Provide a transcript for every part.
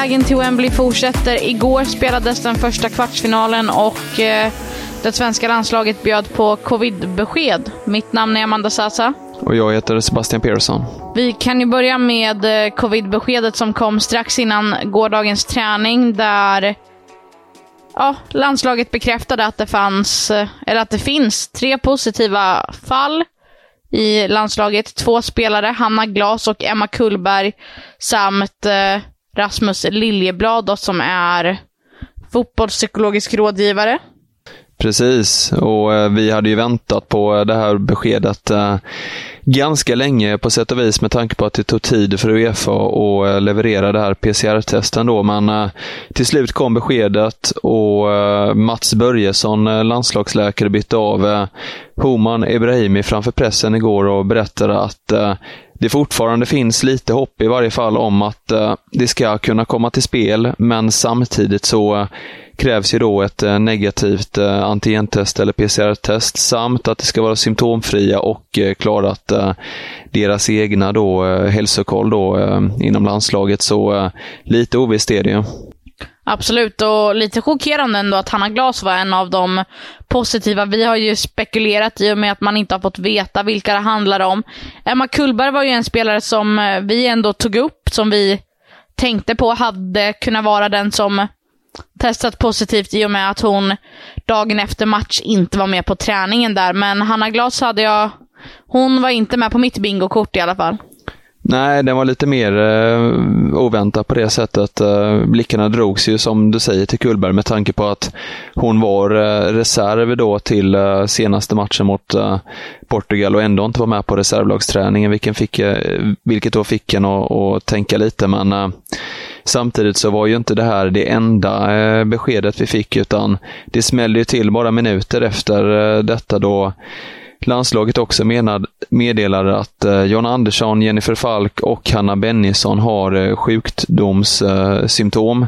Vägen till Wembley fortsätter. Igår spelades den första kvartsfinalen och eh, det svenska landslaget bjöd på covid-besked. Mitt namn är Amanda Sasa. Och jag heter Sebastian Persson. Vi kan ju börja med eh, covid-beskedet som kom strax innan gårdagens träning där ja, landslaget bekräftade att det fanns, eh, eller att det finns, tre positiva fall i landslaget. Två spelare, Hanna Glas och Emma Kullberg, samt eh, Rasmus Liljeblad då, som är fotbollspsykologisk rådgivare. Precis, och eh, vi hade ju väntat på eh, det här beskedet eh, ganska länge på sätt och vis med tanke på att det tog tid för Uefa att eh, leverera det här PCR-testen då. Men eh, till slut kom beskedet och eh, Mats Börjesson, landslagsläkare, bytte av Homan Ebrahimi framför pressen igår och berättade att det fortfarande finns lite hopp i varje fall om att eh, det ska kunna komma till spel, men samtidigt så eh, krävs ju då ett eh, negativt antigentest eller PCR-test samt att det ska vara symptomfria och klarat deras egna då, hälsokoll då, inom landslaget. Så lite ovisst är det ju. Absolut, och lite chockerande ändå att Hanna Glas var en av de positiva. Vi har ju spekulerat i och med att man inte har fått veta vilka det handlar om. Emma Kullberg var ju en spelare som eh, vi ändå tog upp, som vi tänkte på hade kunnat vara den som testat positivt i och med att hon dagen efter match inte var med på träningen där. Men Hanna Glas hade jag... Hon var inte med på mitt bingokort i alla fall. Nej, den var lite mer eh, oväntad på det sättet. Eh, blickarna drogs ju som du säger till Kullberg med tanke på att hon var eh, reserv då till eh, senaste matchen mot eh, Portugal och ändå inte var med på reservlagsträningen, vilken fick, eh, vilket då fick en att, tänka lite. Men eh, Samtidigt så var ju inte det här det enda eh, beskedet vi fick, utan det smällde ju till bara minuter efter eh, detta då landslaget också menad, meddelade att eh, John Andersson, Jennifer Falk och Hanna Bennison har eh, sjukdomssymptom.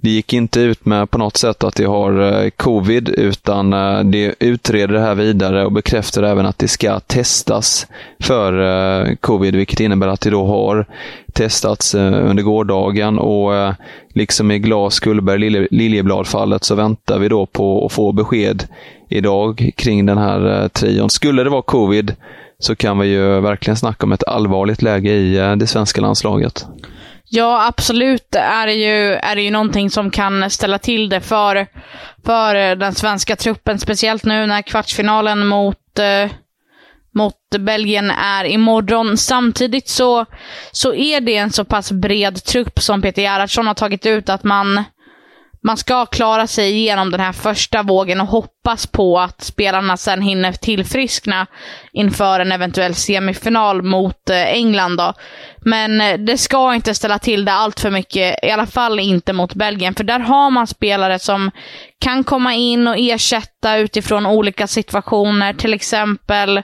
Det gick inte ut med på något sätt att de har eh, covid, utan eh, de utreder det här vidare och bekräftar även att det ska testas för eh, covid, vilket innebär att de då har testats under gårdagen och liksom i Glas, Gullberg Lilje, Liljeblad-fallet så väntar vi då på att få besked idag kring den här trion. Skulle det vara covid så kan vi ju verkligen snacka om ett allvarligt läge i det svenska landslaget. Ja, absolut är det ju, är det ju någonting som kan ställa till det för, för eh, den svenska truppen. Speciellt nu när kvartsfinalen mot, eh, mot Belgien är imorgon. Samtidigt så, så är det en så pass bred trupp som Peter Gerhardsson har tagit ut att man, man ska klara sig igenom den här första vågen och hoppas på att spelarna sen hinner tillfriskna inför en eventuell semifinal mot eh, England. Då. Men eh, det ska inte ställa till det allt för mycket, i alla fall inte mot Belgien, för där har man spelare som kan komma in och ersätta utifrån olika situationer, till exempel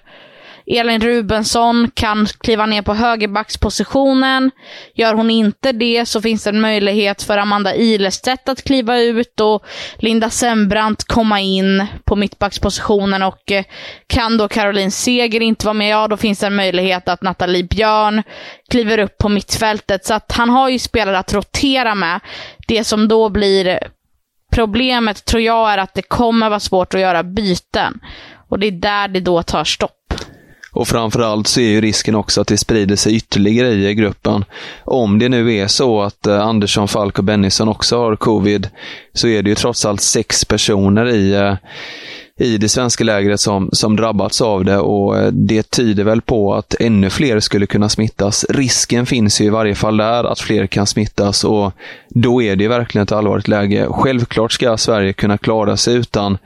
Elin Rubensson kan kliva ner på högerbackspositionen. Gör hon inte det så finns det en möjlighet för Amanda Ilestedt att kliva ut och Linda Sembrant komma in på mittbackspositionen och eh, kan då Caroline Seger inte vara med, ja då finns det en möjlighet att Nathalie Björn kliver upp på mittfältet. Så att han har ju spelare att rotera med. Det som då blir problemet tror jag är att det kommer vara svårt att göra byten. Och det är där det då tar stopp. Och framförallt så är ju risken också att det sprider sig ytterligare i gruppen. Om det nu är så att eh, Andersson, Falk och Bennison också har covid, så är det ju trots allt sex personer i eh, i det svenska lägret som, som drabbats av det och eh, det tyder väl på att ännu fler skulle kunna smittas. Risken finns ju i varje fall där att fler kan smittas och då är det verkligen ett allvarligt läge. Självklart ska Sverige kunna klara sig utan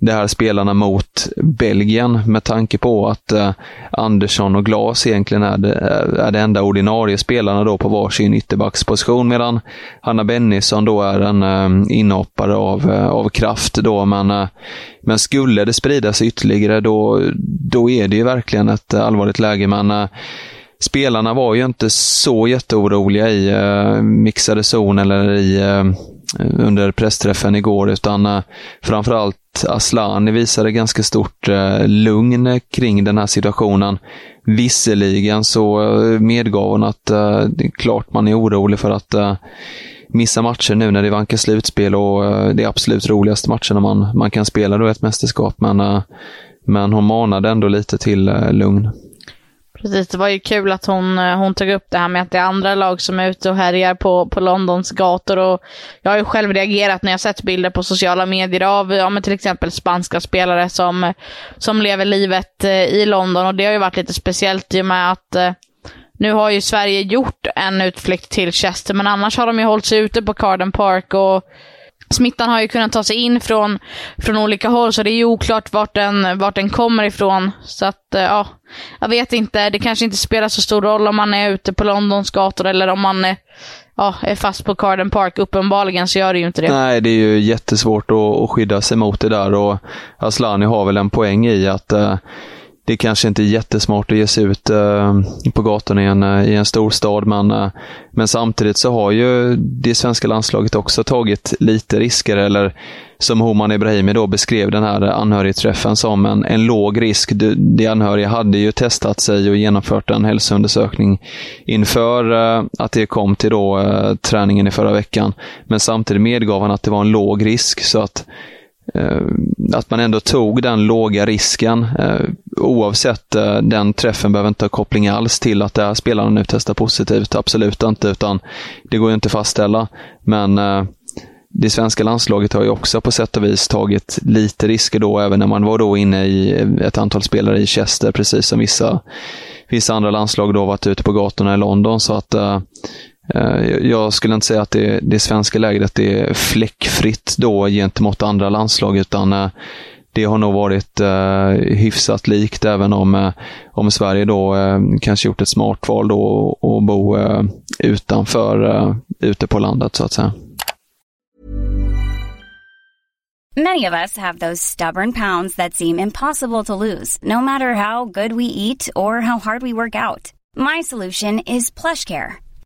de här spelarna mot Belgien med tanke på att eh, Andersson och Glas egentligen är det, eh, är det enda ordinarie spelarna då på varsin ytterbacksposition medan Hanna Bennison då är en eh, inhoppare av, eh, av kraft då. Men, eh, men skulle det sprida sig ytterligare då, då är det ju verkligen ett allvarligt läge. Men eh, spelarna var ju inte så jätteoroliga i eh, mixade zon eller i eh, Eh, under pressträffen igår, utan eh, framförallt Aslani visade ganska stort eh, lugn kring den här situationen. Visserligen så medgav hon att det är klart man är orolig för att missa matcher nu när det vankas slutspel och det är absolut roligaste matcherna man, man kan spela då ett mästerskap. Men, men hon manade ändå lite till lugn. Precis, det var ju kul att hon, eh, hon tog upp det här med att det är andra lag som är ute och härjar på, på Londons gator. Och jag har ju själv reagerat när jag sett bilder på sociala medier av ja, till exempel spanska spelare som, som lever livet eh, i London. Och det har ju varit lite speciellt i och med att eh, nu har ju Sverige gjort en utflykt till Chester, men annars har de ju hållit sig ute på Carden Park. och Smittan har ju kunnat ta sig in från, från olika håll, så det är ju oklart vart den, vart den kommer ifrån. Så att, eh, ja, jag vet inte. Det kanske inte spelar så stor roll om man är ute på Londons gator eller om man är, ja, är fast på Carden Park. Uppenbarligen så gör det ju inte det. Nej, det är ju jättesvårt att, att skydda sig mot det där och Aslani har väl en poäng i att eh, det kanske inte är jättesmart att ge sig ut eh, på gatorna i en, eh, i en stor stad, men, eh, men samtidigt så har ju det svenska landslaget också tagit lite risker, eller som Homan Ibrahimi då beskrev den här anhörigträffen som en, en låg risk. De, de anhöriga hade ju testat sig och genomfört en hälsoundersökning inför att det kom till då, träningen i förra veckan. Men samtidigt medgav han att det var en låg risk, så att Eh, att man ändå tog den låga risken. Eh, oavsett eh, den träffen behöver inte ha koppling alls till att det här spelaren nu testar positivt. Absolut inte, utan det går ju inte att fastställa. Men eh, det svenska landslaget har ju också på sätt och vis tagit lite risker då, även när man var då inne i ett antal spelare i Chester, precis som vissa, vissa andra landslag då varit ute på gatorna i London. Så att Eh, Eh, jag skulle inte säga att det, det svenska lägret är fläckfritt då gentemot andra landslag, utan eh, det har nog varit eh, hyfsat likt, även om, eh, om Sverige då eh, kanske gjort ett smart val då att bo eh, utanför, eh, ute på landet så att säga. Many of us have those stubborn pounds that seem impossible to lose, no matter how good we eat or how hard we work out. My solution is PlushCare.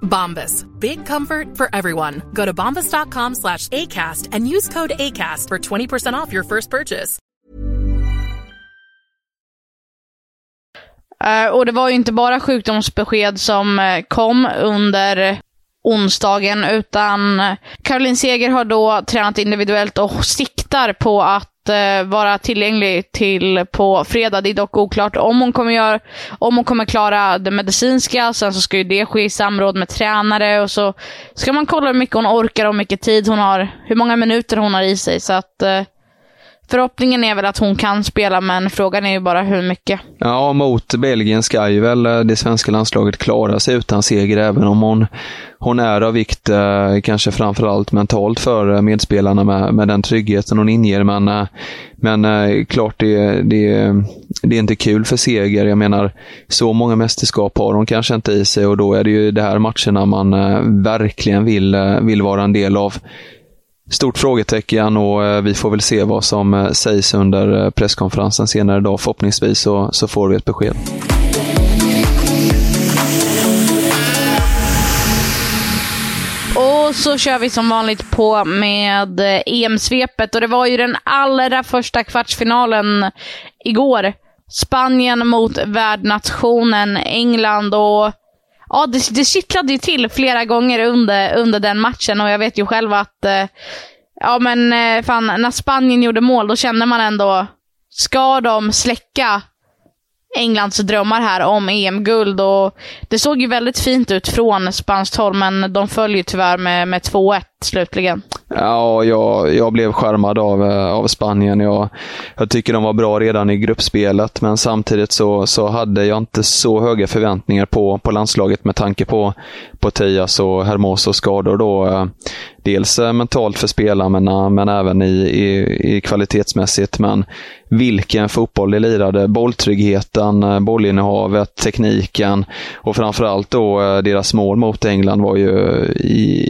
Bombas. Big comfort for everyone. Go to bombas.com slash ACAST and use code ACAST for 20% off your first purchase. Uh, och det var ju inte bara sjukdomsbesked som eh, kom under onsdagen, utan Caroline Seger har då tränat individuellt och siktar på att eh, vara tillgänglig till på fredag. Det är dock oklart om hon kommer, göra, om hon kommer klara det medicinska. Sen så ska ju det ske i samråd med tränare och så ska man kolla hur mycket hon orkar och hur mycket tid hon har, hur många minuter hon har i sig. Så att eh, förhoppningen är väl att hon kan spela, men frågan är ju bara hur mycket. Ja, mot Belgien ska ju väl eh, det svenska landslaget klara sig utan seger, även om hon, hon är av vikt, eh, kanske framförallt mentalt för eh, medspelarna med, med den tryggheten hon inger. Men, men klart, det, det, det är inte kul för seger. Jag menar, så många mästerskap har hon kanske inte i sig och då är det ju de här matcherna man verkligen vill, vill vara en del av stort frågetecken och eh, vi får väl se vad som eh, sägs under eh, presskonferensen senare idag. Förhoppningsvis så, så får vi ett besked. Och så kör vi som vanligt på med EM-svepet och det var ju den allra första kvartsfinalen igår. Spanien mot värdnationen England och ja, det, det kittlade ju till flera gånger under, under den matchen och jag vet ju själv att eh, ja men eh, fan, när Spanien gjorde mål då kände man ändå, ska de släcka Englands drömmar här om EM-guld? Och det såg ju väldigt fint ut från spanskt håll, men de följer tyvärr med, med 2-1 slutligen. Ja, jag, jag blev skärmad av, eh, av Spanien. Jag, jag tycker de var bra redan i gruppspelet, men samtidigt så, så hade jag inte så höga förväntningar på, på landslaget med tanke på, på Tejas och Hermosos skador. Då. Eh, dels eh, mentalt för spelarna, men även i, i, i kvalitetsmässigt. Men vilken fotboll de lirade. Bolltryggheten, bollinnehavet, tekniken och framförallt då deras mål mot England var ju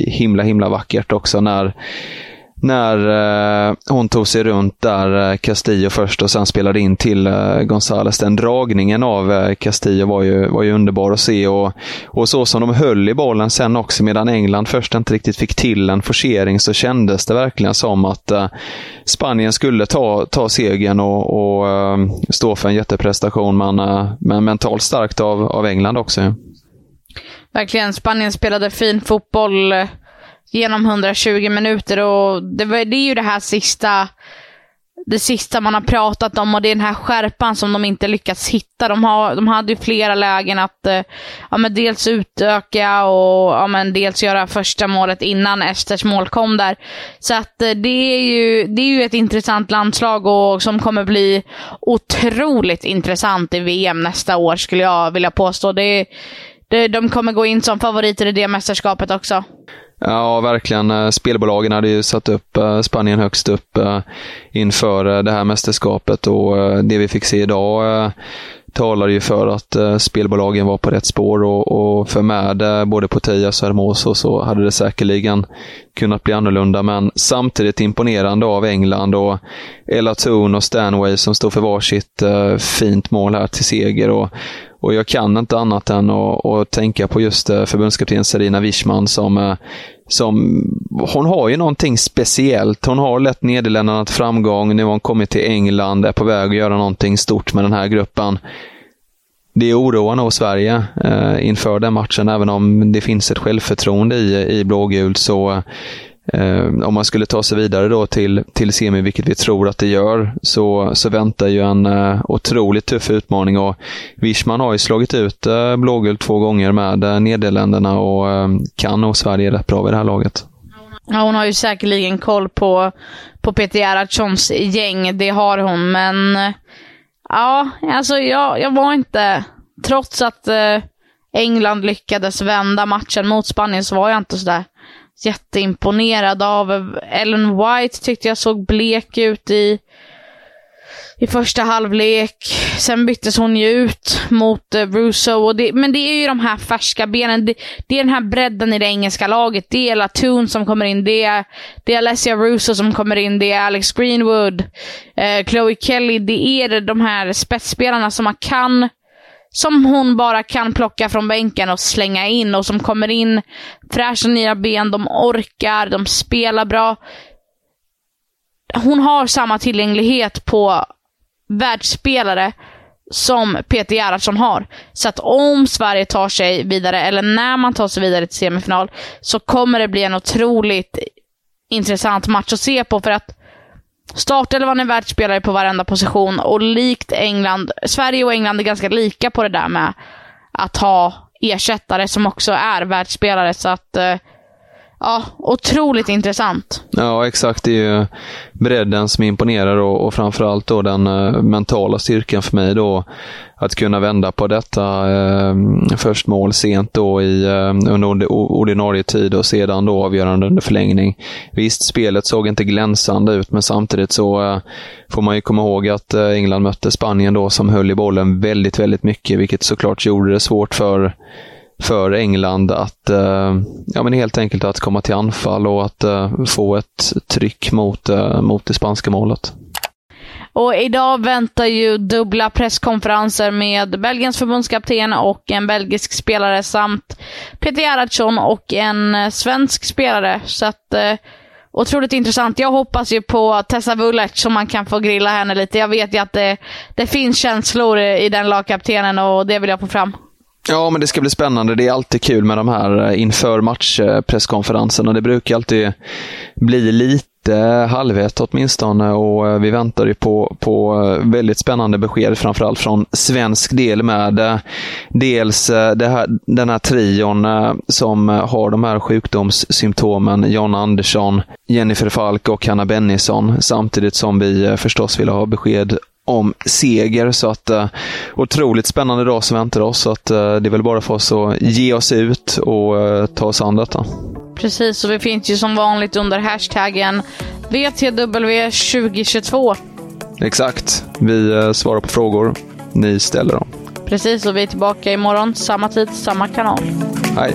himla, himla vackert vackert också när, när eh, hon tog sig runt där, eh, Castillo först och sen spelade in till eh, Gonzales. Den dragningen av eh, Castillo var ju, var ju underbar att se och, och så som de höll i bollen sen också medan England först inte riktigt fick till en forcering så kändes det verkligen som att eh, Spanien skulle ta, ta segern och, och eh, stå för en jätteprestation men, eh, men mentalt starkt av, av England också. Verkligen, Spanien spelade fin fotboll eh, genom 120 minuter och det, det är ju det här sista det sista man har pratat om och det är den här skärpan som de inte lyckats hitta. De, har, de hade ju flera lägen att eh, ja, men dels utöka och ja, men dels göra första målet innan Esters mål kom där. Så att eh, det är ju, det är ju ett intressant landslag och som kommer bli otroligt intressant i VM nästa år skulle jag vilja påstå. Det, det, de kommer gå in som favoriter i det mästerskapet också. Ja, verkligen. Eh, spelbolagen hade ju satt upp eh, Spanien högst upp eh, inför det här mästerskapet och det vi fick se idag talar ju för att spelbolagen var på rätt spår och, för med både Potias och Hermoso så hade det säkerligen kunnat bli annorlunda. Men samtidigt imponerande av England och Ella Thun och Stanway som står för varsitt fint mål här till seger. Och och jag kan inte annat än att, att tänka på just eh, förbundskapten Serena Wischman som, eh, som, hon har ju någonting speciellt. Hon har lett Nederländerna till framgång, nu har hon kommit till England, är på väg att göra någonting stort med den här gruppen. Det oroar nog Sverige eh, inför den matchen, även om det finns ett självförtroende i, i blågult så Eh, om man skulle ta sig vidare då till, till semi, vilket vi tror att det gör, så, så väntar ju en eh, otroligt tuff utmaning. och Wischman har ju slagit ut eh, blågult två gånger med eh, Nederländerna och eh, kan nog Sverige rätt bra vid det här laget. Ja, hon har ju säkerligen koll på, på Peter Gerhardssons gäng, det har hon, men eh, ja, alltså jag, jag var inte, trots att eh, England lyckades vända matchen mot Spanien så var jag inte sådär jätteimponerad av. Ellen White tyckte jag såg blek ut i, i första halvlek. Sen byttes hon ju ut mot eh, Russo. Och det, men det är ju de här färska benen. Det, det, är den här bredden i det engelska laget. Det är Latoon som kommer in. Det är, det är Alessia Russo som kommer in. Det är Alex Greenwood. eh, Chloe Kelly. Det är de här spetsspelarna som man kan som hon bara kan plocka från bänken och slänga in och som kommer in fräscha nya ben, de orkar, de spelar bra. Hon har samma tillgänglighet på världsspelare som Peter Gerhardsson har. Så att om Sverige tar sig vidare, eller när man tar sig vidare till semifinal, så kommer det bli en otroligt intressant match att se på. För att Startelvan är världsspelare på varenda position och likt England, Sverige och England är ganska lika på det där med att ha ersättare som också är världsspelare. Så att, eh, ja, otroligt intressant. Ja, exakt. Det är ju bredden som imponerar och, och framförallt då den uh, mentala styrkan för mig då. Att kunna vända på detta uh, först mål sent då i, uh, under ordinarie tid och sedan då avgörande under förlängning. Visst, spelet såg inte glänsande ut, men samtidigt så får man ju komma ihåg att England mötte Spanien då som höll i bollen väldigt, väldigt mycket, vilket såklart gjorde det svårt för för England att eh, ja, men helt enkelt att komma till anfall och att eh, få ett tryck mot, eh, mot det spanska målet. Och idag väntar ju dubbla presskonferenser med Belgiens förbundskapten och en belgisk spelare samt Peter Gerhardsson och en eh, svensk spelare. Så att eh, otroligt intressant. Jag hoppas ju på Tessa Vullert så man kan få grilla henne lite. Jag vet ju att det, det finns känslor i den lagkaptenen och det vill jag få fram. Ja, men det ska bli spännande. Det är alltid kul med de här eh, inför matchpresskonferenserna. Det brukar alltid bli lite halvhet åtminstone och eh, vi väntar ju på, på eh, väldigt spännande besked, framförallt från svensk del med dels det här, den här trion som har de här sjukdomssymptomen, John Andersson, Jennifer Falk och Hanna Bennison, samtidigt som vi förstås vill ha besked om seger. Så att uh, otroligt spännande dag som väntar oss. Så att, uh, det är väl bara för oss att ge oss ut och uh, ta oss an detta. Precis, och vi finns ju som vanligt under hashtaggen VTW2022. Exakt. Vi svarar på frågor. Ni ställer dem. Precis, och vi är tillbaka imorgon. Samma tid, samma kanal. Hej.